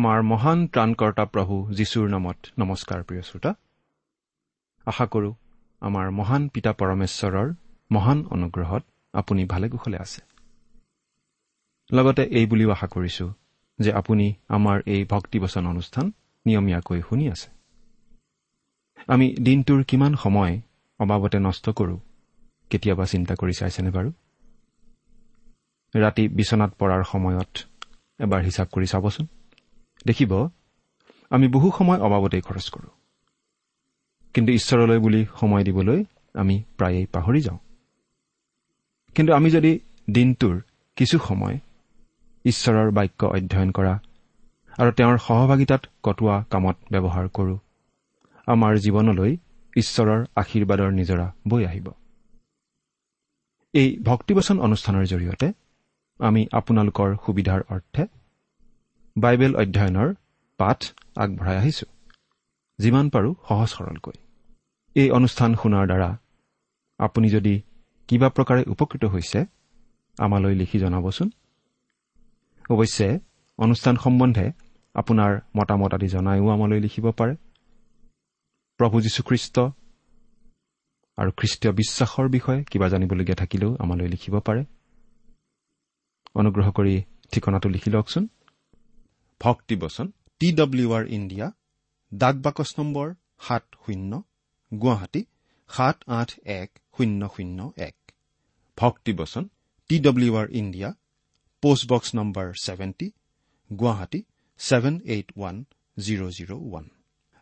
আমাৰ মহান ত্ৰাণকৰ্তা প্ৰভু যীশুৰ নামত নমস্কাৰ প্ৰিয় শ্ৰোতা। আশা কৰোঁ আমাৰ মহান পিতা পৰমেশ্বৰৰ মহান অনুগ্ৰহত আপুনি ভালে কুশলে আছে। লগতে এই বুলিও আশা কৰিছো যে আপুনি আমাৰ এই ভক্তিবচন অনুষ্ঠান নিয়মীয়াকৈ শুনি আছে। আমি দিনটোৰ কিমান সময় অবাবতে নষ্ট কৰোঁ কেতিয়াবা চিন্তা কৰি চাইছেনে বাৰু? ৰাতি বিচনাত পৰাৰ সময়ত এবাৰ হিচাপ কৰি চাবচোন। দেখিব আমি বহু সময় অবাবতেই খৰচ কৰোঁ। কিন্তু ঈশ্বৰলৈ বুলি সময় দিবলৈ আমি প্ৰায়েই পাহৰি যাওঁ। কিন্তু আমি যদি দিনটোৰ কিছু সময় ঈশ্বৰৰ বাক্য অধ্যয়ন কৰা আৰু তেওঁৰ সহভাগিতাত কটোৱা কামত ব্যৱহাৰ কৰোঁ আমাৰ জীৱনলৈ ঈশ্বৰৰ আশীৰ্বাদৰ নিজৰা বৈ আহিব। এই ভক্তিবচন অনুষ্ঠানৰ জৰিয়তে আমি আপোনালোকৰ সুবিধাৰ অৰ্থে বাইবেল অধ্যয়নৰ পাঠ আগবঢ়াই আহিছো। যিমান পাৰোঁ সহজ সৰলকৈ। এই অনুষ্ঠান শুনাৰ দ্বাৰা আপুনি যদি কিবা প্ৰকাৰে উপকৃত হৈছে আমালৈ লিখি জনাবচোন। অৱশ্যে অনুষ্ঠান সম্বন্ধে আপোনাৰ মতামত আদি জনাইও আমালৈ লিখিব পাৰে। প্ৰভু যীশুখ্ৰীষ্ট আৰু খ্ৰীষ্টীয় বিশ্বাসৰ বিষয়ে কিবা জানিবলগীয়া থাকিলেও আমালৈ লিখিব পাৰে। অনুগ্ৰহ কৰি ঠিকনাটো লিখি লওকচোন। ভক্তিবচন টি ডব্লিউ আৰ ইণ্ডিয়া ডাক বাকচ নম্বৰ সাত শূন্য গুৱাহাটী সাত আঠ এক শূন্য শূন্য এক। ভক্তিবচন T W R India post box number seventy Guwahati seven eight one zero' zero' one.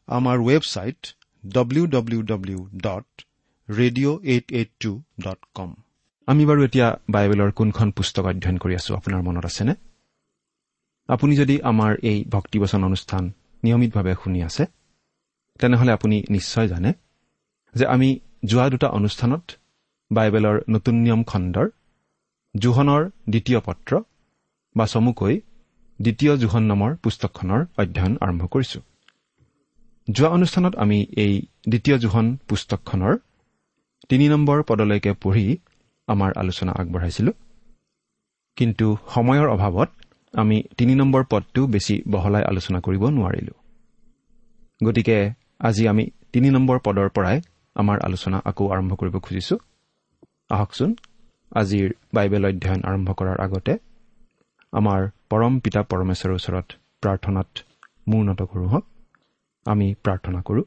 আমাৰ website W W W dot radio' eight eight two dot com আমি বাৰু এতিয়া বাইবেলৰ কোনখন পুস্তক অধ্যয়ন কৰি আছো আপোনাৰ মনত আছেনে? আপুনি যদি আমাৰ এই ভক্তিবচন অনুষ্ঠান নিয়মিতভাৱে শুনি আছে তেনেহলে আপুনি নিশ্চয় জানে যে আমি যোৱা দুটা অনুষ্ঠানত বাইবেলৰ নতুন নিয়ম খণ্ডৰ জোহনৰ দ্বিতীয় পত্ৰ বা চমুকৈ দ্বিতীয় জোহন নামৰ পুস্তকখনৰ অধ্যয়ন আৰম্ভ কৰিছো। যোৱা অনুষ্ঠানত আমি এই দ্বিতীয় জোহন পুস্তকখনৰ তিনি নম্বৰ পদলৈকে পঢ়ি আমাৰ আলোচনা আগবঢ়াইছিলো। কিন্তু সময়ৰ অভাৱত আমি তিনি নম্বৰ পদটো বেছি বহলাই আলোচনা কৰিব নোৱাৰিলো। গতিকে আজি আমি তিনি নম্বৰ পদৰ পৰাই আমাৰ আলোচনা আকৌ আৰম্ভ কৰিব খুজিছো। আহকচোন আজিৰ বাইবেল অধ্যয়ন আৰম্ভ কৰাৰ আগতে আমাৰ পৰম পিতা পৰমেশ্বৰৰ ওচৰত প্ৰাৰ্থনাত মূৰ্ণত কৰোঁ হওক আমি প্ৰাৰ্থনা কৰোঁ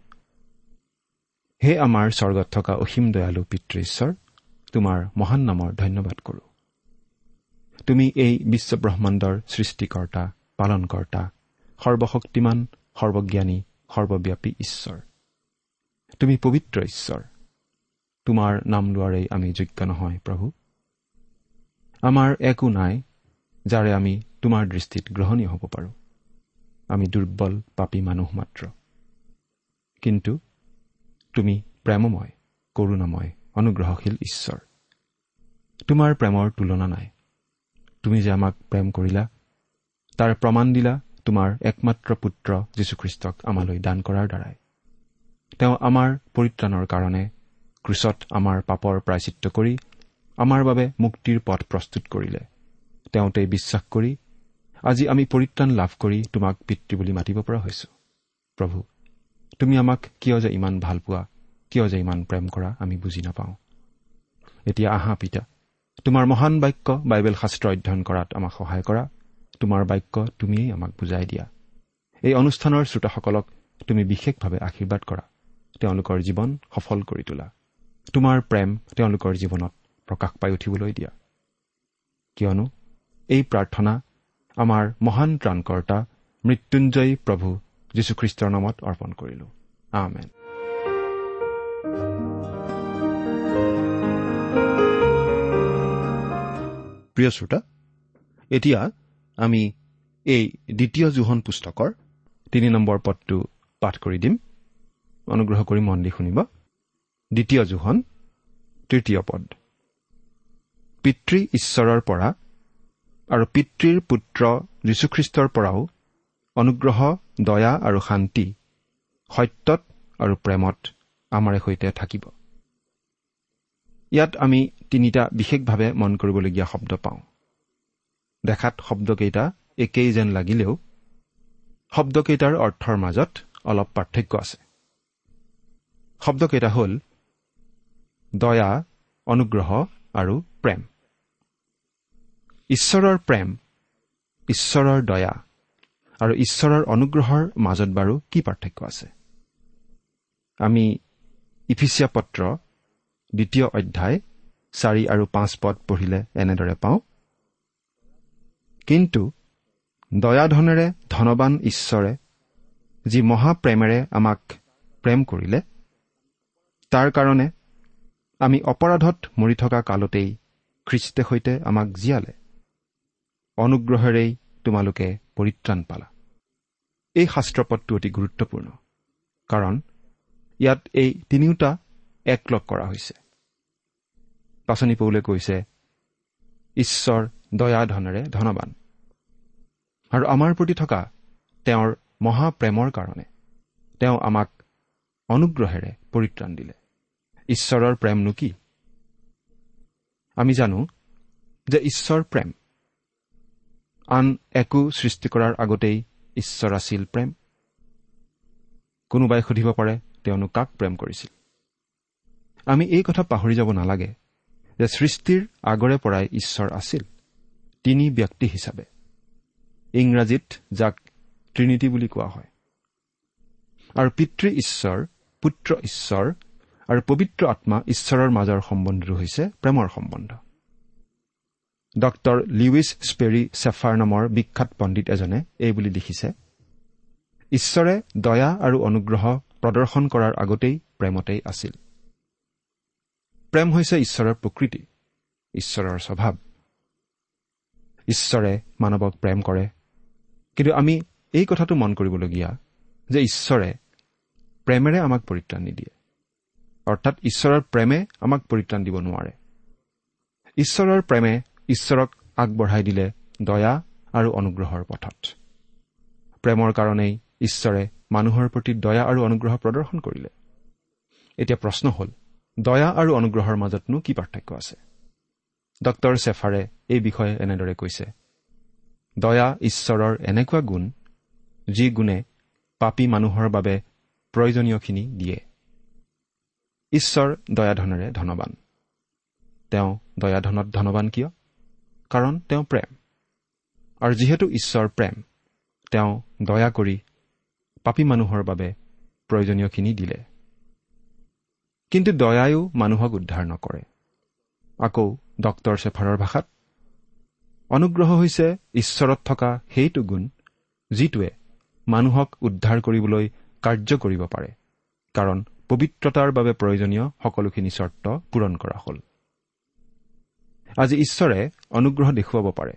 হে আমাৰ স্বৰ্গত থকা অসীম দয়ালু পিতৃ ঈশ্বৰ তোমাৰ মহান নামৰ ধন্যবাদ কৰোঁ। তুমি এই বিশ্বব্ৰহ্মাণ্ডৰ সৃষ্টিকৰ্তা পালনকৰ্তা সৰ্বশক্তিমান সৰ্বজ্ঞানী সৰ্বব্যাপী ঈশ্বৰ। তুমি পবিত্ৰ ঈশ্বৰ। তোমাৰ নাম লোৱাৰেই আমি যোগ্য নহয় প্ৰভু। আমাৰ একো নাই যাৰে আমি তোমাৰ দৃষ্টিত গ্ৰহণীয় হ'ব পাৰোঁ। আমি দুৰ্বল পাপী মানুহ মাত্ৰ। কিন্তু তুমি প্ৰেমময় কৰুণাময় অনুগ্ৰহশীল ঈশ্বৰ। তোমাৰ প্ৰেমৰ তুলনা নাই। তুমি যে আমাক প্ৰেম কৰিলা তাৰ প্ৰমাণ দিলা তোমাৰ একমাত্ৰ পুত্ৰ যীশুখ্ৰীষ্টক আমালৈ দান কৰাৰ দ্বাৰাই। তেওঁ আমাৰ পৰিত্ৰাণৰ কাৰণে ক্ৰুচত আমাৰ পাপৰ প্ৰায়চিত্ৰ কৰি আমাৰ বাবে মুক্তিৰ পথ প্ৰস্তুত কৰিলে। তেওঁতেই বিশ্বাস কৰি আজি আমি পৰিত্ৰাণ লাভ কৰি তোমাক পিতৃ বুলি মাতিব পৰা হৈছো। প্ৰভু তুমি আমাক কিয় যে ইমান ভাল পোৱা কিয় যে ইমান প্ৰেম কৰা আমি বুজি নাপাওঁ। এতিয়া আহা পিতা তোমাৰ মহান বাক্য বাইবেল শাস্ত্ৰ অধ্যয়ন কৰাত আমাক সহায় কৰা। তোমাৰ বাক্য তুমিয়েই আমাক বুজাই দিয়া। এই অনুষ্ঠানৰ শ্ৰোতাসকলক তুমি বিশেষভাৱে আশীৰ্বাদ কৰা। তেওঁলোকৰ জীৱন সফল কৰি তোলা। তোমাৰ প্ৰেম তেওঁলোকৰ জীৱনত প্ৰকাশ পাই উঠিবলৈ দিয়া। কিয়নো এই প্ৰাৰ্থনা আমাৰ মহান ত্ৰাণকৰ্তা মৃত্যুঞ্জয়ী প্ৰভু যীশুখ্ৰীষ্টৰ নামত অৰ্পণ কৰিলো। আমেন। প্ৰিয় শ্ৰোতা এতিয়া আমি এই দ্বিতীয় জোহন পুস্তকৰ তিনি নম্বৰ পদটো পাঠ কৰি দিম। অনুগ্ৰহ কৰি মন দি শুনিব। দ্বিতীয় জোহন তৃতীয় পদ। পিতৃ ঈশ্বৰৰ পৰা আৰু পিতৃৰ পুত্ৰ যীশুখ্ৰীষ্টৰ পৰাও অনুগ্ৰহ দয়া আৰু শান্তি সত্যত আৰু প্ৰেমত আমাৰে সৈতে থাকিব। ইয়াত আমি তিনিটা বিশেষভাৱে মন কৰিবলগীয়া শব্দ পাওঁ। দেখাত শব্দকেইটা একেই যেন লাগিলেও শব্দকেইটাৰ অৰ্থৰ মাজত অলপ পাৰ্থক্য আছে। শব্দকেইটা হ'ল দয়া অনুগ্ৰহ আৰু প্ৰেম। ঈশ্বৰৰ প্ৰেম ঈশ্বৰৰ দয়া আৰু ঈশ্বৰৰ অনুগ্ৰহৰ মাজত বাৰু কি পাৰ্থক্য আছে? আমি ইফিচিয়া পত্ৰ দ্বিতীয় অধ্যায় চাৰি আৰু পাঁচ পদ পঢ়িলে এনেদৰে পাওঁ। কিন্তু দয়াধনেৰে ধনবান ঈশ্বৰে যি মহাপ্ৰেমেৰে আমাক প্ৰেম কৰিলে তাৰ কাৰণে আমি অপৰাধত মৰি থকা কালতেই খ্ৰীষ্টে সৈতে আমাক জীয়ালে। অনুগ্ৰহেৰেই তোমালোকে পৰিত্ৰাণ পালা। এই শাস্ত্ৰপদটো অতি গুৰুত্বপূৰ্ণ। কাৰণ ইয়াত এই তিনিওটা একলগ কৰা হৈছে। পাচনি পৌলে কৈছে ঈশ্বৰ দয়া ধনেৰে ধনবান। আৰু আমাৰ প্ৰতি থকা তেওঁৰ মহাপ্ৰেমৰ কাৰণে তেওঁ আমাক অনুগ্ৰহেৰে পৰিত্ৰাণ দিলে। ঈশ্বৰৰ প্ৰেমনো কি? আমি জানো যে ঈশ্বৰ প্ৰেম আন একো সৃষ্টি কৰাৰ আগতেই ঈশ্বৰ আছিল প্ৰেম। কোনোবাই সুধিব পাৰে তেওঁনো কাক প্ৰেম কৰিছিল? আমি এই কথা পাহৰি যাব নালাগে যে সৃষ্টিৰ আগৰে পৰাই ঈশ্বৰ আছিল তিনি ব্যক্তি হিচাপে। ইংৰাজীত যাক ত্ৰিনিটি বুলি কোৱা হয়। আৰু পিতৃ ঈশ্বৰ পুত্ৰ ঈশ্বৰ আৰু পবিত্ৰ আত্মা ঈশ্বৰৰ মাজৰ সম্বন্ধটো হৈছে প্ৰেমৰ সম্বন্ধ। ডক্তৰ লিউইছ স্পেৰী চেফাৰ নামৰ বিখ্যাত পণ্ডিত এজনে এই বুলি লিখিছে ঈশ্বৰে দয়া আৰু অনুগ্ৰহ প্ৰদৰ্শন কৰাৰ আগতেই প্ৰেমতেই আছিল। প্ৰেম হৈছে ঈশ্বৰৰ প্ৰকৃতি ঈশ্বৰৰ স্বভাৱ। ঈশ্বৰে মানৱক প্ৰেম কৰে। কিন্তু আমি এই কথাটো মন কৰিবলগীয়া যে ঈশ্বৰে প্ৰেমেৰে আমাক পৰিত্ৰাণ নিদিয়ে। অৰ্থাৎ ঈশ্বৰৰ প্ৰেমে আমাক পৰিত্ৰাণ দিব নোৱাৰে। ঈশ্বৰৰ প্ৰেমে ঈশ্বৰক আগবঢ়াই দিলে দয়া আৰু অনুগ্ৰহৰ পথত। প্ৰেমৰ কাৰণেই ঈশ্বৰে মানুহৰ প্ৰতি দয়া আৰু অনুগ্ৰহ প্ৰদৰ্শন কৰিলে। এতিয়া প্ৰশ্ন হ'ল দয়া আৰু অনুগ্ৰহৰ মাজতনো কি পাৰ্থক্য আছে? ডক্তৰ চেফাৰে এই বিষয়ে এনেদৰে কৈছে দয়া ঈশ্বৰৰ এনেকুৱা গুণ যি গুণে পাপী মানুহৰ বাবে প্ৰয়োজনীয়খিনি দিয়ে। ঈশ্বৰ দয়াধনেৰে ধনবান। তেওঁ দয়াধনত ধনবান কিয়? কাৰণ তেওঁ প্ৰেম। আৰু যিহেতু ঈশ্বৰ প্ৰেম তেওঁ দয়া কৰি পাপী মানুহৰ বাবে প্ৰয়োজনীয়খিনি দিলে। কিন্তু দয়ায়ো মানুহক উদ্ধাৰ নকৰে। আকৌ ডক্তৰ চেফাৰৰ ভাষাত অনুগ্ৰহ হৈছে ঈশ্বৰত থকা সেইটো গুণ যিটোৱে মানুহক উদ্ধাৰ কৰিবলৈ কাৰ্য কৰিব পাৰে কাৰণ পবিত্ৰতাৰ বাবে প্ৰয়োজনীয় সকলোখিনি চৰ্ত পূৰণ কৰা হ'ল। আজি ঈশ্বৰে অনুগ্ৰহ দেখুৱাব পাৰে।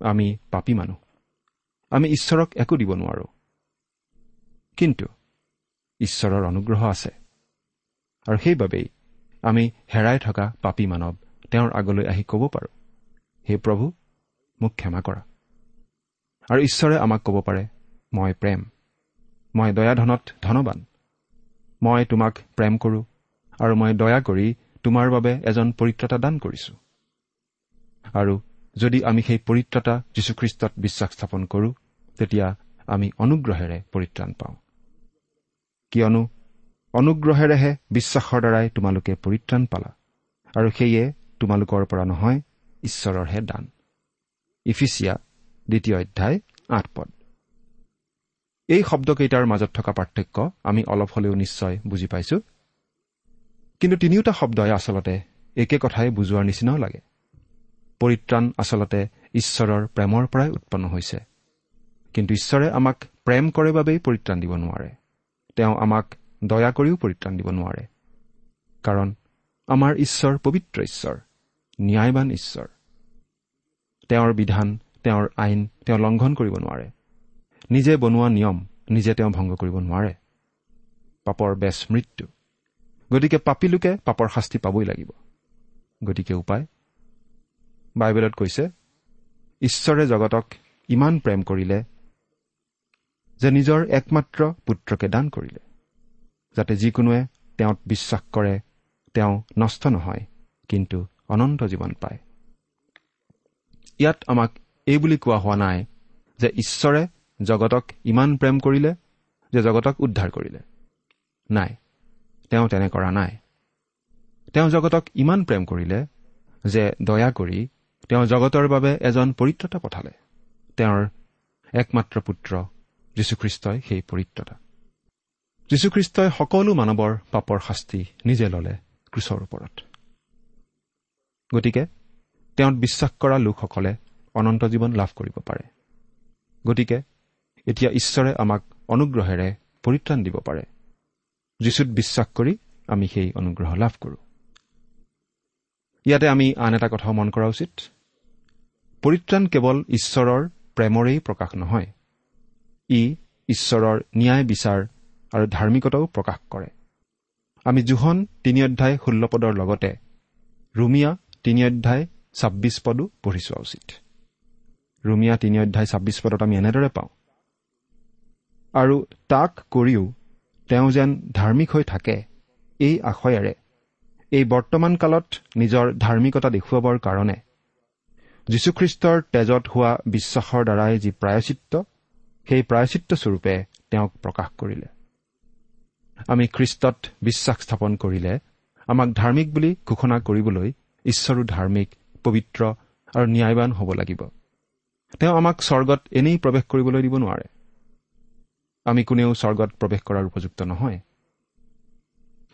আমি পাপী মানুহ। আমি ঈশ্বৰক একো দিব নোৱাৰোঁ। কিন্তু ঈশ্বৰৰ অনুগ্ৰহ আছে। আৰু সেইবাবেই আমি হেৰাই থকা পাপী মানৱ তেওঁৰ আগলৈ আহি ক'ব পাৰোঁ। হে প্ৰভু মোক ক্ষমা কৰা। আৰু ঈশ্বৰে আমাক ক'ব পাৰে মই প্ৰেম। মই দয়াধনত ধনবান। মই তোমাক প্ৰেম কৰোঁ আৰু মই দয়া কৰি তোমাৰ বাবে এজন পৰিত্ৰতা দান কৰিছো। আৰু যদি আমি সেই পৰিত্ৰতা যীশুখ্ৰীষ্টত বিশ্বাস স্থাপন কৰোঁ তেতিয়া আমি অনুগ্ৰহেৰে পৰিত্ৰাণ পাওঁ। কিয়নো অনুগ্ৰহেৰেহে বিশ্বাসৰ দ্বাৰাই তোমালোকে পৰিত্ৰাণ পালা। আৰু সেয়ে তোমালোকৰ পৰা নহয় ঈশ্বৰৰহে দান। ইফিচিয়া দ্বিতীয় অধ্যায় আঠ পদ। এই শব্দকেইটাৰ মাজত থকা পাৰ্থক্য আমি অলপ হলেও নিশ্চয় বুজি পাইছো। কিন্তু তিনিওটা শব্দই আচলতে একে কথাই বুজোৱাৰ নিচিনাও লাগে। পৰিত্ৰাণ আচলতে ঈশ্বৰৰ প্ৰেমৰ পৰাই উৎপন্ন হৈছে। কিন্তু ঈশ্বৰে আমাক প্ৰেম কৰে বাবেই পৰিত্ৰাণ দিব নোৱাৰে। তেওঁ আমাক দয়া কৰিও পৰিত্ৰাণ দিব নোৱাৰে। কাৰণ আমাৰ ঈশ্বৰ পবিত্ৰ ঈশ্বৰ ন্যায়বান ঈশ্বৰ। তেওঁৰ বিধান তেওঁৰ আইন তেওঁ লংঘন কৰিব নোৱাৰে। নিজে বনোৱা নিয়ম নিজে তেওঁ ভংগ কৰিব নোৱাৰে। পাপৰ বেচ মৃত্যু। গতিকে পাপী লোকে পাপৰ শাস্তি পাবই লাগিব। গতিকে উপায়? বাইবেলত কৈছে ঈশ্বৰে জগতক ইমান প্ৰেম কৰিলে যে নিজৰ একমাত্ৰ পুত্ৰকে দান কৰিলে। যাতে যিকোনোৱে তেওঁত বিশ্বাস কৰে তেওঁ নষ্ট নহয় কিন্তু অনন্ত জীৱন পায়। ইয়াত আমাক এই বুলি কোৱা হোৱা নাই যে ঈশ্বৰে জগতক ইমান প্ৰেম কৰিলে যে জগতক উদ্ধাৰ কৰিলে। নাই তেওঁ তেনে কৰা নাই। তেওঁ জগতক ইমান প্ৰেম কৰিলে যে দয়া কৰি তেওঁ জগতৰ বাবে এজন পৰিত্ৰতা পঠালে। তেওঁৰ একমাত্ৰ পুত্ৰ যীশুখ্ৰীষ্টই সেই পৰিত্ৰতা। যীশুখ্ৰীষ্টই সকলো মানৱৰ পাপৰ শাস্তি নিজে ললে ক্ৰুচৰ ওপৰত। গতিকে তেওঁত বিশ্বাস কৰা লোকসকলে অনন্ত জীৱন লাভ কৰিব পাৰে। গতিকে এতিয়া ঈশ্বৰে আমাক অনুগ্ৰহেৰে পৰিত্ৰাণ দিব পাৰে। যীশুত বিশ্বাস কৰি আমি সেই অনুগ্ৰহ লাভ কৰোঁ। ইয়াতে আমি আন এটা কথাও মন কৰা উচিত। পৰিত্ৰাণ কেৱল ঈশ্বৰৰ প্ৰেমৰেই প্ৰকাশ নহয়। ই ঈশ্বৰৰ ন্যায় বিচাৰ আৰু ধাৰ্মিকতাও প্ৰকাশ কৰে। আমি জোহন তিনি অধ্যায় ষোল্ল পদৰ লগতে ৰুমিয়া তিনি অধ্যায় ছাব্বিছ পদো পঢ়ি চোৱা উচিত। ৰুমিয়া তিনি অধ্যায় ছাব্বিছ পদত আমি এনেদৰে পাওঁ। আৰু তাক কৰিও তেওঁ যেন ধাৰ্মিক হৈ থাকে এই আশয়েৰে এই বৰ্তমান কালত নিজৰ ধাৰ্মিকতা দেখুৱাবৰ কাৰণে যীশুখ্ৰীষ্টৰ তেজত হোৱা বিশ্বাসৰ দ্বাৰাই যি প্ৰায়চিত্ৰ সেই প্ৰায়চিত্ৰস্বৰূপে তেওঁক প্ৰকাশ কৰিলে। আমি খ্ৰীষ্টত বিশ্বাস স্থাপন কৰিলে আমাক ধাৰ্মিক বুলি ঘোষণা কৰিবলৈ ঈশ্বৰো ধাৰ্মিক পবিত্ৰ আৰু ন্যায়বান হ'ব লাগিব। তেওঁ আমাক স্বৰ্গত এনেই প্ৰৱেশ কৰিবলৈ দিব নোৱাৰে। আমি কোনেও স্বৰ্গত প্ৰৱেশ কৰাৰ উপযুক্ত নহয়।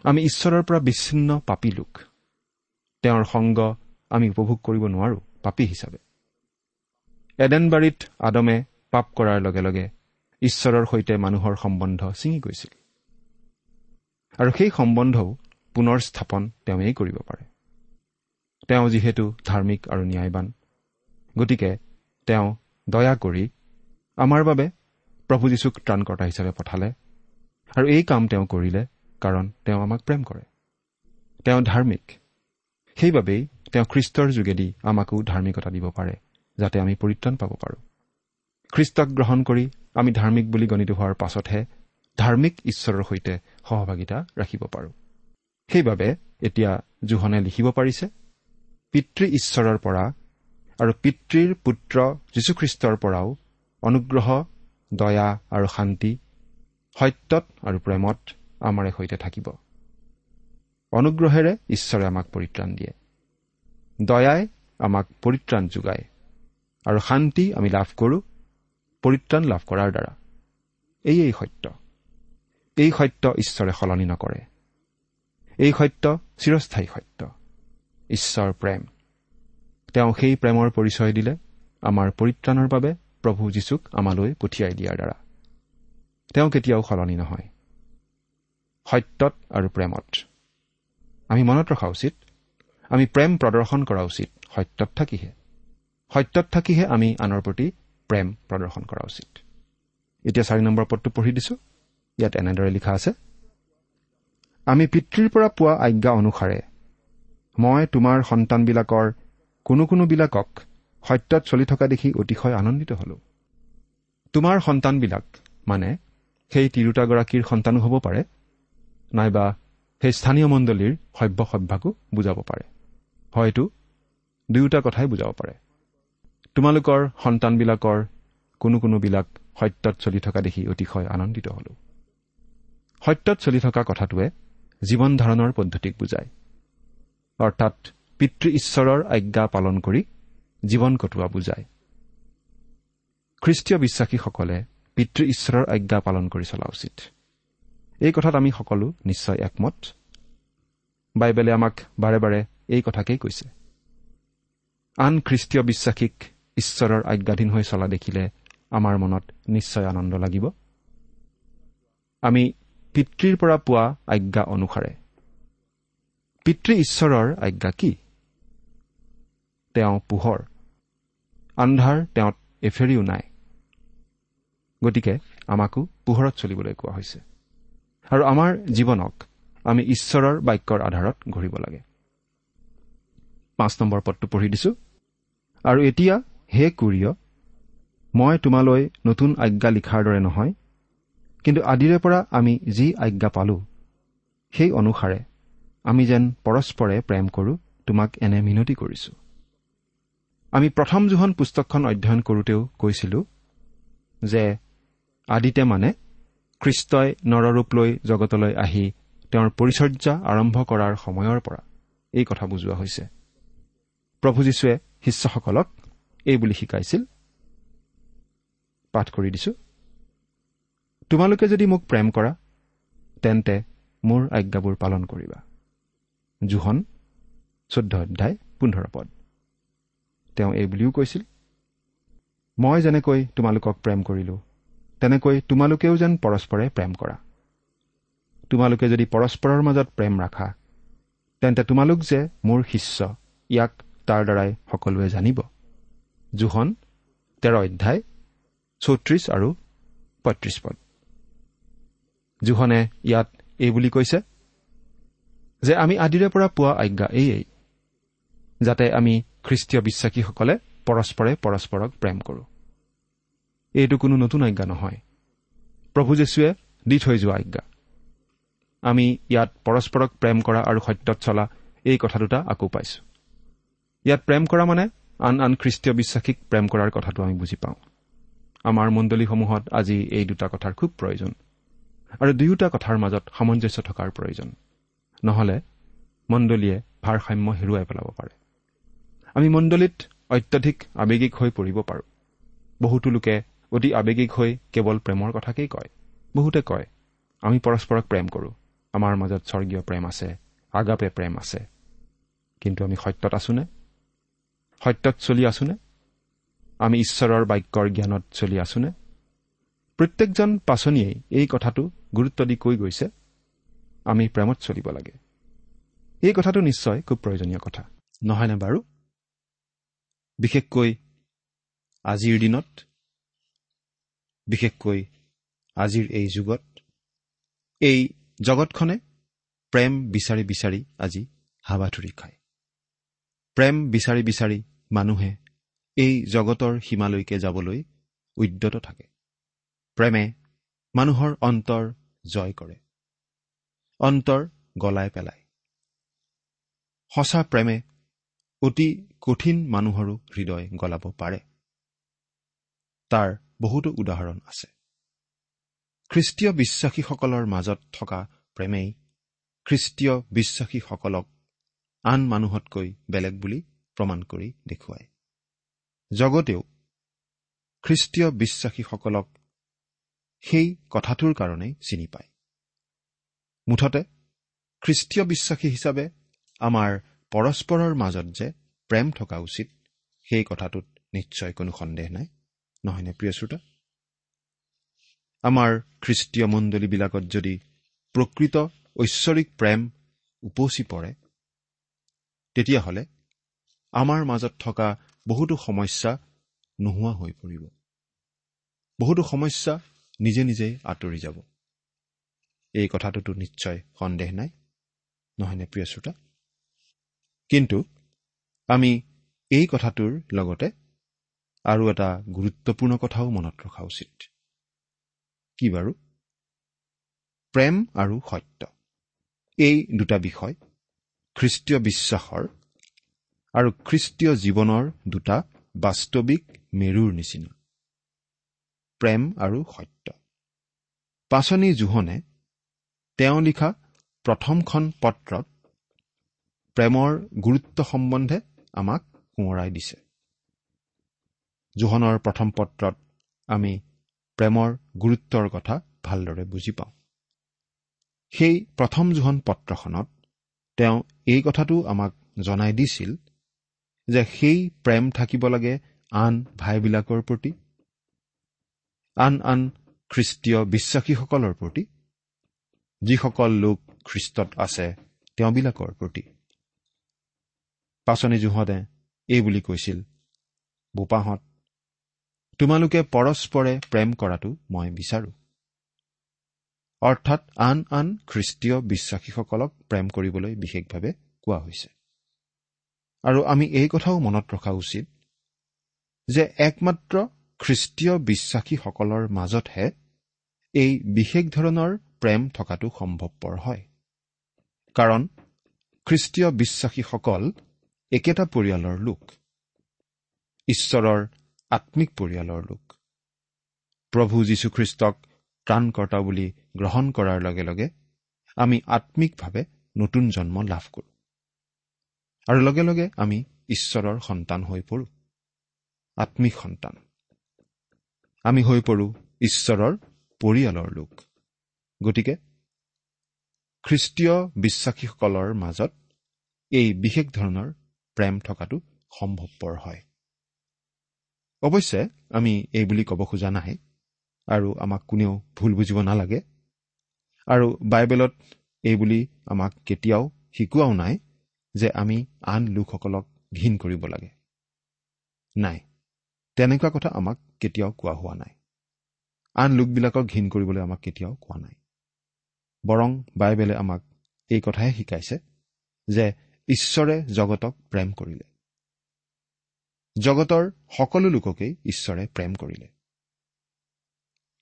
আমি ঈশ্বৰৰ পৰা বিচ্ছিন্ন পাপী লোক। তেওঁৰ সংগ আমি উপভোগ কৰিব নোৱাৰো পাপী হিচাপে। এডেনবাৰীত আদমে পাপ কৰাৰ লগে লগে ঈশ্বৰৰ সৈতে মানুহৰ সম্বন্ধ ছিঙি গৈছিল। আৰু সেই সম্বন্ধও পুনৰ স্থাপন তেওঁৱেই কৰিব পাৰে। তেওঁ যিহেতু ধাৰ্মিক আৰু ন্যায়বান গতিকে তেওঁ দয়া কৰি আমাৰ বাবে প্ৰভু যীশুক ত্ৰাণকৰ্তা হিচাপে পঠালে আৰু এই কাম তেওঁ কৰিলে কাৰণ তেওঁ আমাক প্ৰেম কৰে। তেওঁ ধাৰ্মিক সেইবাবেই তেওঁ খ্ৰীষ্টৰ যোগেদি আমাকো ধাৰ্মিকতা দিব পাৰে যাতে আমি পৰিত্ৰাণ পাব পাৰোঁ। খ্ৰীষ্টক গ্ৰহণ কৰি আমি ধাৰ্মিক বুলি গণিত হোৱাৰ পাছতহে ধাৰ্মিক ঈশ্বৰৰ সৈতে সহভাগিতা ৰাখিব পাৰোঁ। সেইবাবে এতিয়া জোহনে লিখিব পাৰিছে পিতৃ ঈশ্বৰৰ পৰা আৰু পিতৃৰ পুত্ৰ যীশুখ্ৰীষ্টৰ পৰাও অনুগ্ৰহ দয়া আৰু শান্তি সত্যত আৰু প্ৰেমত আমাৰে সৈতে থাকিব। অনুগ্ৰহেৰে ঈশ্বৰে আমাক পৰিত্ৰাণ দিয়ে। দয়াই আমাক পৰিত্ৰাণ যোগায় আৰু শান্তি আমি লাভ কৰোঁ পৰিত্ৰাণ লাভ কৰাৰ দ্বাৰা। এয়েই সত্য। এই সত্য ঈশ্বৰে সলনি নকৰে। এই সত্য চিৰস্থায়ী সত্য। ঈশ্বৰ প্ৰেম। তেওঁ সেই প্ৰেমৰ পৰিচয় দিলে আমাৰ পৰিত্ৰাণৰ বাবে প্ৰভু যীশুক আমালৈ পঠিয়াই দিয়াৰ দ্বাৰা। তেওঁ কেতিয়াও সলনি নহয়। সত্যত আৰু প্ৰেমত। আমি মনত ৰখা উচিত আমি প্ৰেম প্ৰদৰ্শন কৰা উচিত সত্যত থাকিহে। সত্যত থাকিহে আমি আনৰ প্ৰতি প্ৰেম প্ৰদৰ্শন কৰা উচিত। এতিয়া চাৰি নম্বৰ পদটো পঢ়ি দিছো। ইয়াত এনেদৰে লিখা আছে আমি পিতৃৰ পৰা পোৱা আজ্ঞা অনুসাৰে মই তোমাৰ সন্তানবিলাকৰ কোনো কোনোবিলাকক সত্যত চলি থকা দেখি অতিশয় আনন্দিত হলো। তোমাৰ সন্তানবিলাক মানে সেই তিৰোতাগৰাকীৰ সন্তানো হ'ব পাৰে নাইবা সেই স্থানীয় মণ্ডলীৰ সভ্য সভ্যাকো বুজাব পাৰে। হয়তো দুয়োটা কথাই বুজাব পাৰে। তোমালোকৰ সন্তানবিলাকৰ কোনো কোনোবিলাক সত্যত চলি থকা দেখি অতিশয় আনন্দিত হলো। সত্যত চলি থকা কথাটোৱে জীৱন ধাৰণৰ পদ্ধতিক বুজায়। অৰ্থাৎ পিতৃ ঈশ্বৰৰ আজ্ঞা পালন কৰি জীৱন কটোৱা বুজায়। খ্ৰীষ্টীয় বিশ্বাসীসকলে পিতৃ ঈশ্বৰৰ আজ্ঞা পালন কৰি চলা উচিত। এই কথাত আমি সকলো নিশ্চয় একমত। বাইবেলে আমাক বাৰে বাৰে এই কথাকেই কৈছে। আন খ্ৰীষ্টীয় বিশ্বাসীক ঈশ্বৰৰ আজ্ঞাধীন হৈ চলা দেখিলে আমাৰ মনত নিশ্চয় আনন্দ লাগিব। আমি পিতৃৰ পৰা পোৱা আজ্ঞা অনুসাৰে। পিতৃ ঈশ্বৰৰ আজ্ঞা কি? তেওঁ পোহৰ। আন্ধাৰ তেওঁত এফেৰিও নাই। গতিকে আমাকো পোহৰত চলিবলৈ কোৱা হৈছে। আৰু আমাৰ জীৱনক আমি ঈশ্বৰৰ বাক্যৰ আধাৰত ঘূৰিব লাগে। পাঁচ নম্বৰ পদটো পঢ়ি দিছো। আৰু এতিয়া হে কুৰিয় মই তোমালৈ নতুন আজ্ঞা লিখাৰ দৰে নহয় কিন্তু আদিৰে পৰা আমি যি আজ্ঞা পালো সেই অনুসাৰে আমি যেন পৰস্পৰে প্ৰেম কৰোঁ তোমাক এনে মিনতি কৰিছো। আমি প্ৰথম জোহন পুস্তকখন অধ্যয়ন কৰোঁতেও কৈছিলো যে আদিতে মানে খ্ৰীষ্টই নৰৰূপ লৈ জগতলৈ আহি তেওঁৰ পৰিচৰ্যা আৰম্ভ কৰাৰ সময়ৰ পৰা এই কথা বুজোৱা হৈছে। প্ৰভু যীশুৱে শিষ্যসকলক এই বুলি শিকাইছিল পাঠ কৰি তোমালোকে যদি মোক প্ৰেম কৰা তেন্তে মোৰ আজ্ঞাবোৰ পালন কৰিবা। জোহন চৈধ্য অধ্যায় পোন্ধৰ পদ। তেওঁ এই বুলিও কৈছিল মই যেনেকৈ তোমালোকক প্ৰেম কৰিলো তেনেকৈ তোমালোকেও যেন পৰস্পৰে প্ৰেম কৰা। তোমালোকে যদি পৰস্পৰৰ মাজত প্ৰেম ৰাখা তেন্তে তোমালোক যে মোৰ শিষ্য ইয়াক তাৰ দ্বাৰাই সকলোৱে জানিব। জোহন তেৰ অধ্যায় চৌত্ৰিশ আৰু পঁয়ত্ৰিশ পদ। জোহনে ইয়াত এই বুলি কৈছে যে আমি আদিৰে পৰা পোৱা আজ্ঞা এইয়েই যাতে আমি খ্ৰীষ্টীয় বিশ্বাসীসকলে পৰস্পৰে পৰস্পৰক প্ৰেম কৰোঁ। এইটো কোনো নতুন আজ্ঞা নহয়। প্ৰভু যীশুৱে দি থৈ যোৱা আজ্ঞা। আমি ইয়াত পৰস্পৰক প্ৰেম কৰা আৰু সত্যত চলা এই কথা দুটা আকৌ পাইছো। ইয়াত প্ৰেম কৰা মানে আন আন খ্ৰীষ্টীয় বিশ্বাসীক প্ৰেম কৰাৰ কথাটো আমি বুজি পাওঁ। আমাৰ মণ্ডলীসমূহত আজি এই দুটা কথাৰ খুব প্ৰয়োজন। আৰু দুয়োটা কথাৰ মাজত সামঞ্জস্য থকাৰ প্ৰয়োজন। নহলে মণ্ডলীয়ে ভাৰসাম্য হেৰুৱাই পেলাব পাৰে। আমি মণ্ডলীত অত্যধিক আৱেগিক হৈ পৰিব পাৰোঁ। বহুতো লোকে অতি আৱেগিক হৈ কেৱল প্ৰেমৰ কথাকেই কয়। বহুতে কয় আমি পৰস্পৰক প্ৰেম কৰোঁ। আমাৰ মাজত স্বৰ্গীয় প্ৰেম আছে আগাপে প্ৰেম আছে। কিন্তু আমি সত্যত আছোনে সত্যত চলি আছোনে আমি ঈশ্বৰৰ বাক্যৰ জ্ঞানত চলি আছোনে প্ৰত্যেকজন পাচনিয়েই এই কথাটো গুৰুত্ব দি কৈ গৈছে আমি প্ৰেমত চলিব লাগে। এই কথাটো নিশ্চয় খুব প্ৰয়োজনীয় কথা। নহয়নে বাৰু? বিশেষকৈ আজিৰ দিনত বিশেষকৈ আজিৰ এই যুগত এই জগতখনে প্ৰেম বিচাৰি বিচাৰি আজি হাবাথুৰি খায়। প্ৰেম বিচাৰি বিচাৰি মানুহে এই জগতৰ সীমালৈকে যাবলৈ উদ্যত থাকে। প্ৰেমে মানুহৰ অন্তৰ জয় কৰে। অন্তৰ গলাই পেলায়। সঁচা প্ৰেমে অতি কঠিন মানুহৰো হৃদয় গলাব পাৰে। তাৰ বহুতো উদাহৰণ আছে। খ্ৰীষ্টীয় বিশ্বাসীসকলৰ মাজত থকা প্ৰেমেই খ্ৰীষ্টীয় বিশ্বাসীসকলক আন মানুহতকৈ বেলেগ বুলি প্ৰমাণ কৰি দেখুৱায়। জগতেও খ্ৰীষ্টীয় বিশ্বাসীসকলক সেই কথাটোৰ কাৰণেই চিনি পায়। মুঠতে খ্ৰীষ্টীয় বিশ্বাসী হিচাপে আমাৰ পৰস্পৰৰ মাজত যে প্ৰেম থকা উচিত সেই কথাটোত নিশ্চয় কোনো সন্দেহ নাই নহয়নে প্ৰিয় শ্ৰোতা? আমাৰ খ্ৰীষ্টীয় মণ্ডলীবিলাকত যদি প্ৰকৃত ঐশ্বৰিক প্ৰেম উপচি পৰে তেতিয়াহ'লে আমাৰ মাজত থকা বহুতো সমস্যা নোহোৱা হৈ পৰিব। বহুতো সমস্যা নিজে নিজেই আঁতৰি যাব। এই কথাটোতো নিশ্চয় সন্দেহ নাই নহয়নে প্ৰিয় শ্ৰোতা? কিন্তু আমি এই কথাটোৰ লগতে আৰু এটা গুৰুত্বপূৰ্ণ কথাও মনত ৰখা উচিত। কি বাৰু? প্ৰেম আৰু সত্য। এই দুটা বিষয় খ্ৰীষ্টীয় বিশ্বাসৰ আৰু খ্ৰীষ্টীয় জীৱনৰ দুটা বাস্তৱিক মেৰুৰ নিচিনা। প্ৰেম আৰু সত্য। পাচনি জোহনে তেওঁ লিখা প্ৰথমখন পত্ৰত প্ৰেমৰ গুৰুত্ব সম্বন্ধে আমাক সোঁৱৰাই দিছে। জোহনৰ প্ৰথম পত্ৰত আমি প্ৰেমৰ গুৰুত্বৰ কথা ভালদৰে বুজি পাওঁ। সেই প্ৰথম জোহন পত্ৰখনত তেওঁ এই কথাটো আমাক জনাই দিছিল যে সেই প্ৰেম থাকিব লাগে আন ভাইবিলাকৰ প্ৰতি আন আন খ্ৰীষ্টীয় বিশ্বাসীসকলৰ প্ৰতি যিসকল লোক খ্ৰীষ্টত আছে তেওঁবিলাকৰ প্ৰতি। পাচনি জোহতে এই বুলি কৈছিল বোপাহঁত তোমালোকে পৰস্পৰে প্ৰেম কৰাটো মই বিচাৰো। অৰ্থাৎ আন আন খ্ৰীষ্টীয় বিশ্বাসীসকলক প্ৰেম কৰিবলৈ বিশেষভাৱে কোৱা হৈছে। আৰু আমি এই কথাও মনত ৰখা উচিত যে একমাত্ৰ খ্ৰীষ্টীয় বিশ্বাসীসকলৰ মাজতহে এই বিশেষ ধৰণৰ প্ৰেম থকাটো সম্ভৱপৰ হয়। কাৰণ খ্ৰীষ্টীয় বিশ্বাসীসকল একেটা পৰিয়ালৰ লোক। ঈশ্বৰৰ আত্মিক পৰিয়ালৰ লোক। প্ৰভু যীশুখ্ৰীষ্টক ত্ৰাণকৰ্তা বুলি গ্ৰহণ কৰাৰ লগে লগে আমি আত্মিকভাৱে নতুন জন্ম লাভ কৰোঁ। আৰু লগে লগে আমি ঈশ্বৰৰ সন্তান হৈ পৰোঁ। আত্মিক সন্তান। আমি হৈ পৰোঁ ঈশ্বৰৰ পৰিয়ালৰ লোক। গতিকে খ্ৰীষ্টীয় বিশ্বাসীসকলৰ মাজত এই বিশেষ ধৰণৰ প্ৰেম থকাটো সম্ভৱপৰ হয়। অৱশ্যে আমি এই বুলি ক'ব খোজা নাই আৰু আমাক কোনেও ভুল বুজিব নালাগে আৰু বাইবেলত এই বুলি আমাক কেতিয়াও শিকোৱাও নাই যে আমি আন লোকসকলক ঘীন কৰিব লাগে। নাই। তেনেকুৱা কথা আমাক কেতিয়াও কোৱা হোৱা নাই। আন লোকবিলাকক ঘীন কৰিবলৈ আমাক কেতিয়াও কোৱা নাই। বৰং বাইবেলে আমাক এই কথাহে শিকাইছে যে ঈশ্বৰে জগতক প্ৰেম কৰিলে। জগতৰ সকলো লোককেই ঈশ্বৰে প্ৰেম কৰিলে।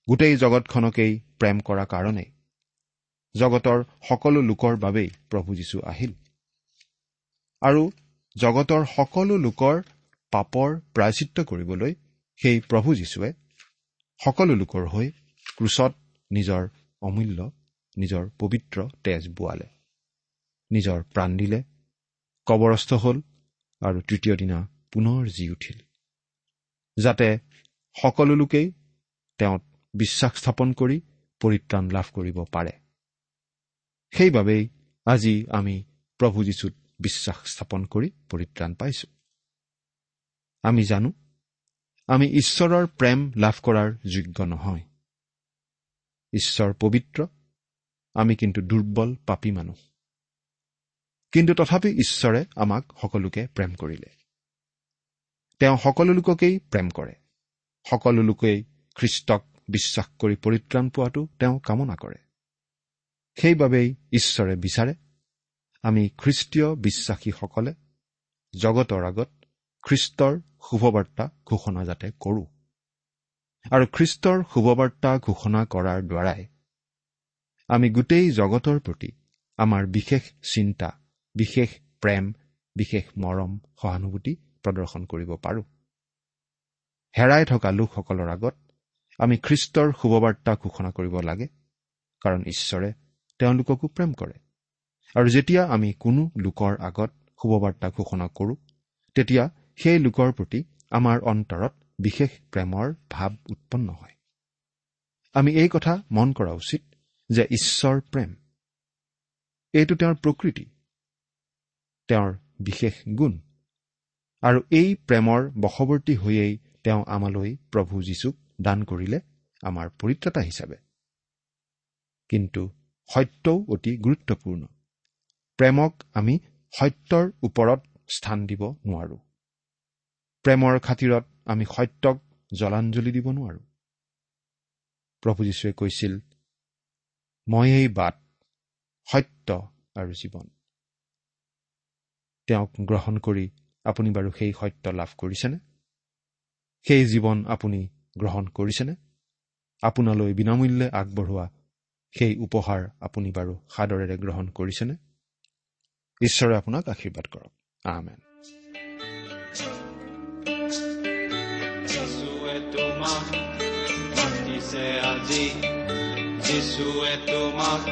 গোটেই জগতখনকেই প্ৰেম কৰা কাৰণেই জগতৰ সকলো লোকৰ বাবেই প্ৰভু যীশু আহিল। আৰু জগতৰ সকলো লোকৰ পাপৰ প্ৰায়চিত্ৰ কৰিবলৈ সেই প্ৰভু যীশুৱে সকলো লোকৰ হৈ ক্ৰুচত নিজৰ অমূল্য নিজৰ পবিত্ৰ তেজ বোৱালে। নিজৰ প্ৰাণ দিলে কবৰস্থ হ'ল আৰু তৃতীয় দিনা পুনৰ জি উঠিল। যাতে সকলো লোকেই তেওঁত বিশ্বাস স্থাপন কৰি পৰিত্ৰাণ লাভ কৰিব পাৰে। সেইবাবেই আজি আমি প্ৰভু যীশুত বিশ্বাস স্থাপন কৰি পৰিত্ৰাণ পাইছো। আমি জানো আমি ঈশ্বৰৰ প্ৰেম লাভ কৰাৰ যোগ্য নহয়। ঈশ্বৰ পবিত্ৰ আমি কিন্তু দুৰ্বল পাপী মানুহ। কিন্তু তথাপি ঈশ্বৰে আমাক সকলোকে প্ৰেম কৰিলে। তেওঁ সকলো লোককেই প্ৰেম কৰে। সকলো লোকেই খ্ৰীষ্টক বিশ্বাস কৰি পৰিত্ৰাণ পোৱাটো তেওঁ কামনা কৰে। সেইবাবেই ঈশ্বৰে বিচাৰে আমি খ্ৰীষ্টীয় বিশ্বাসীসকলে জগতৰ আগত খ্ৰীষ্টৰ শুভবাৰ্তা ঘোষণা যাতে কৰোঁ। আৰু খ্ৰীষ্টৰ শুভবাৰ্তা ঘোষণা কৰাৰ দ্বাৰাই আমি গোটেই জগতৰ প্ৰতি আমাৰ বিশেষ চিন্তা বিশেষ প্ৰেম বিশেষ মৰম সহানুভূতি প্ৰদৰ্শন কৰিব পাৰোঁ। হেৰাই থকা লোকসকলৰ আগত আমি খ্ৰীষ্টৰ শুভবাৰ্তা ঘোষণা কৰিব লাগে কাৰণ ঈশ্বৰে তেওঁলোককো প্ৰেম কৰে। আৰু যেতিয়া আমি কোনো লোকৰ আগত শুভবাৰ্তা ঘোষণা কৰোঁ তেতিয়া সেই লোকৰ প্ৰতি আমাৰ অন্তৰত বিশেষ প্ৰেমৰ ভাৱ উৎপন্ন হয়। আমি এই কথা মন কৰা উচিত যে ঈশ্বৰ প্ৰেম এইটো তেওঁৰ প্ৰকৃতি তেওঁৰ বিশেষ গুণ আৰু এই প্ৰেমৰ বশৱৰ্তী হৈয়েই তেওঁ আমালৈ প্ৰভু যীশুক দান কৰিলে আমাৰ পৰিত্ৰাতা হিচাপে। কিন্তু সত্যও অতি গুৰুত্বপূৰ্ণ। প্ৰেমক আমি সত্যৰ ওপৰত স্থান দিব নোৱাৰো। প্ৰেমৰ খাতিৰত আমি সত্যক জলাঞ্জলি দিব নোৱাৰো। প্ৰভু যীশুৱে কৈছিল ময়েই বাট সত্য আৰু জীৱন। তেওঁক গ্ৰহণ কৰি আপুনি বাৰু সেই সত্য লাভ কৰিছেনে? সেই জীৱন আপুনি গ্ৰহণ কৰিছেনে? আপোনালৈ বিনামূল্যে আগবঢ়োৱা সেই উপহাৰ আপুনি বাৰু সাদৰেৰে গ্ৰহণ কৰিছেনে? ঈশ্বৰে আপোনাক আশীৰ্বাদ কৰক। আহমেন মাতিছে আজি যিশুৱে তোমাক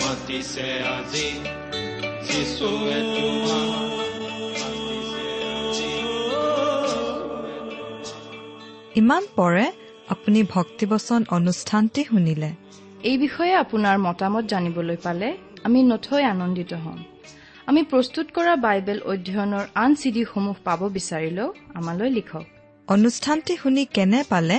মাতিছে আজি তোমাক আজি ইমান পৰে আপুনি ভক্তিবচন অনুষ্ঠানটি শুনিলে। এই বিষয়ে আপোনাৰ মতামত জানিবলৈ পালে আমি নথৈ আনন্দিত হ'ম। আমি প্ৰস্তুত কৰা বাইবেল অধ্যয়নৰ আন চিডিসমূহ পাব বিচাৰিলেও আমালৈ লিখক। অনুষ্ঠানটি শুনি কেনে পালে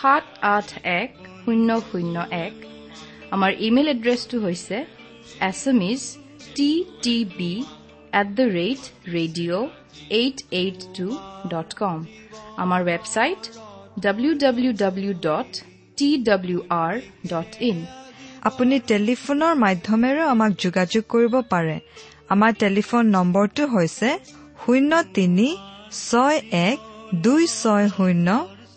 সাত আঠ এক শূন্য শূন্য এক। আমাৰ ইমেইল এড্ৰেছটো হৈছে S M is T T B at the rate radio' eight eight two dot com. আমাৰ website W W W dot T W R dot in. আপুনি টেলিফোনৰ মাধ্যমেৰেও আমাক যোগাযোগ কৰিব পাৰে। আমাৰ টেলিফোন নম্বৰটো হৈছে শূন্য তিনি ছয় এক দুই ছয় শূন্য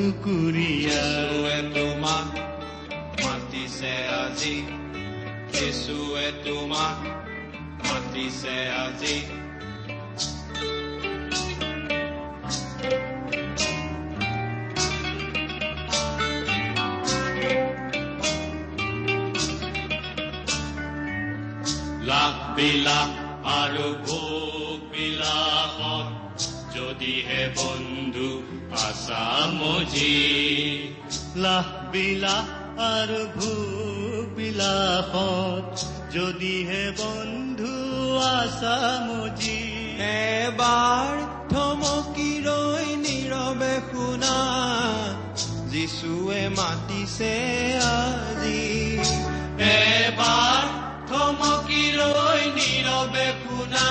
টুকুৰীয়া তোমাক মাতিছে আজি। যিশুৱে তোমাক মাতিছে আজি। বন্ধু আছা মজি। লাখ বিলাস আৰু ভোগ বিলাসত যদিহে বন্ধু আছা মজি। এবাৰ থমকি ৰৈ নীৰৱে শুনা যিচুৱে মাতিছে আজি। এবাৰ থমকি ৰৈ নীৰৱে শুনা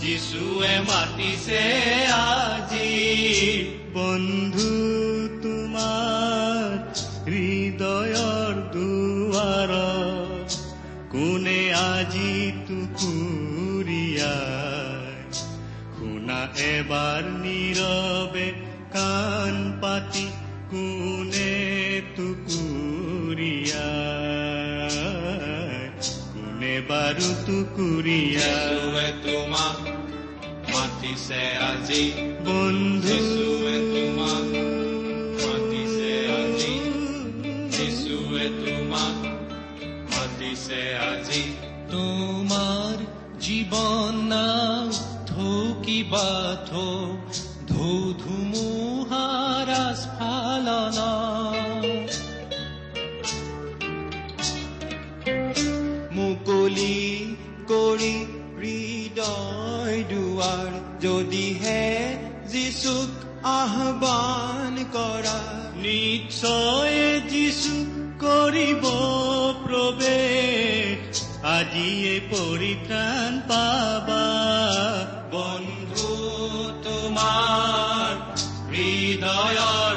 যিচুৱে মাতিছে আজি। বন্ধু তোমাৰ হৃদয়ৰ দুৱাৰ কোনে আজি টুকুৰীয়া শুনা এবাৰ নীৰৱে কাণ পাতি, কোনে টুকুৰীয়া কোনে বাৰু টুকুৰীয়া তোমাক মাতিছে আজি বন্ধু তোমাক মাতিছে আজি যিশুৱে তোমাক মাতিছে আজি তোমাৰ জীৱন নাও থৌকিবা থৌ ধৌ ধুমুহাৰ স্ফালনা মুকলি কৰি হৃদয় দুৱাৰ যদিহে যিচুক আহ্বান কৰা নিশ্চয় যিচু কৰিব প্ৰৱেশ আজিয়ে পৰিত্ৰাণ পাবা। বন্ধু তোমাৰ দুৱাৰত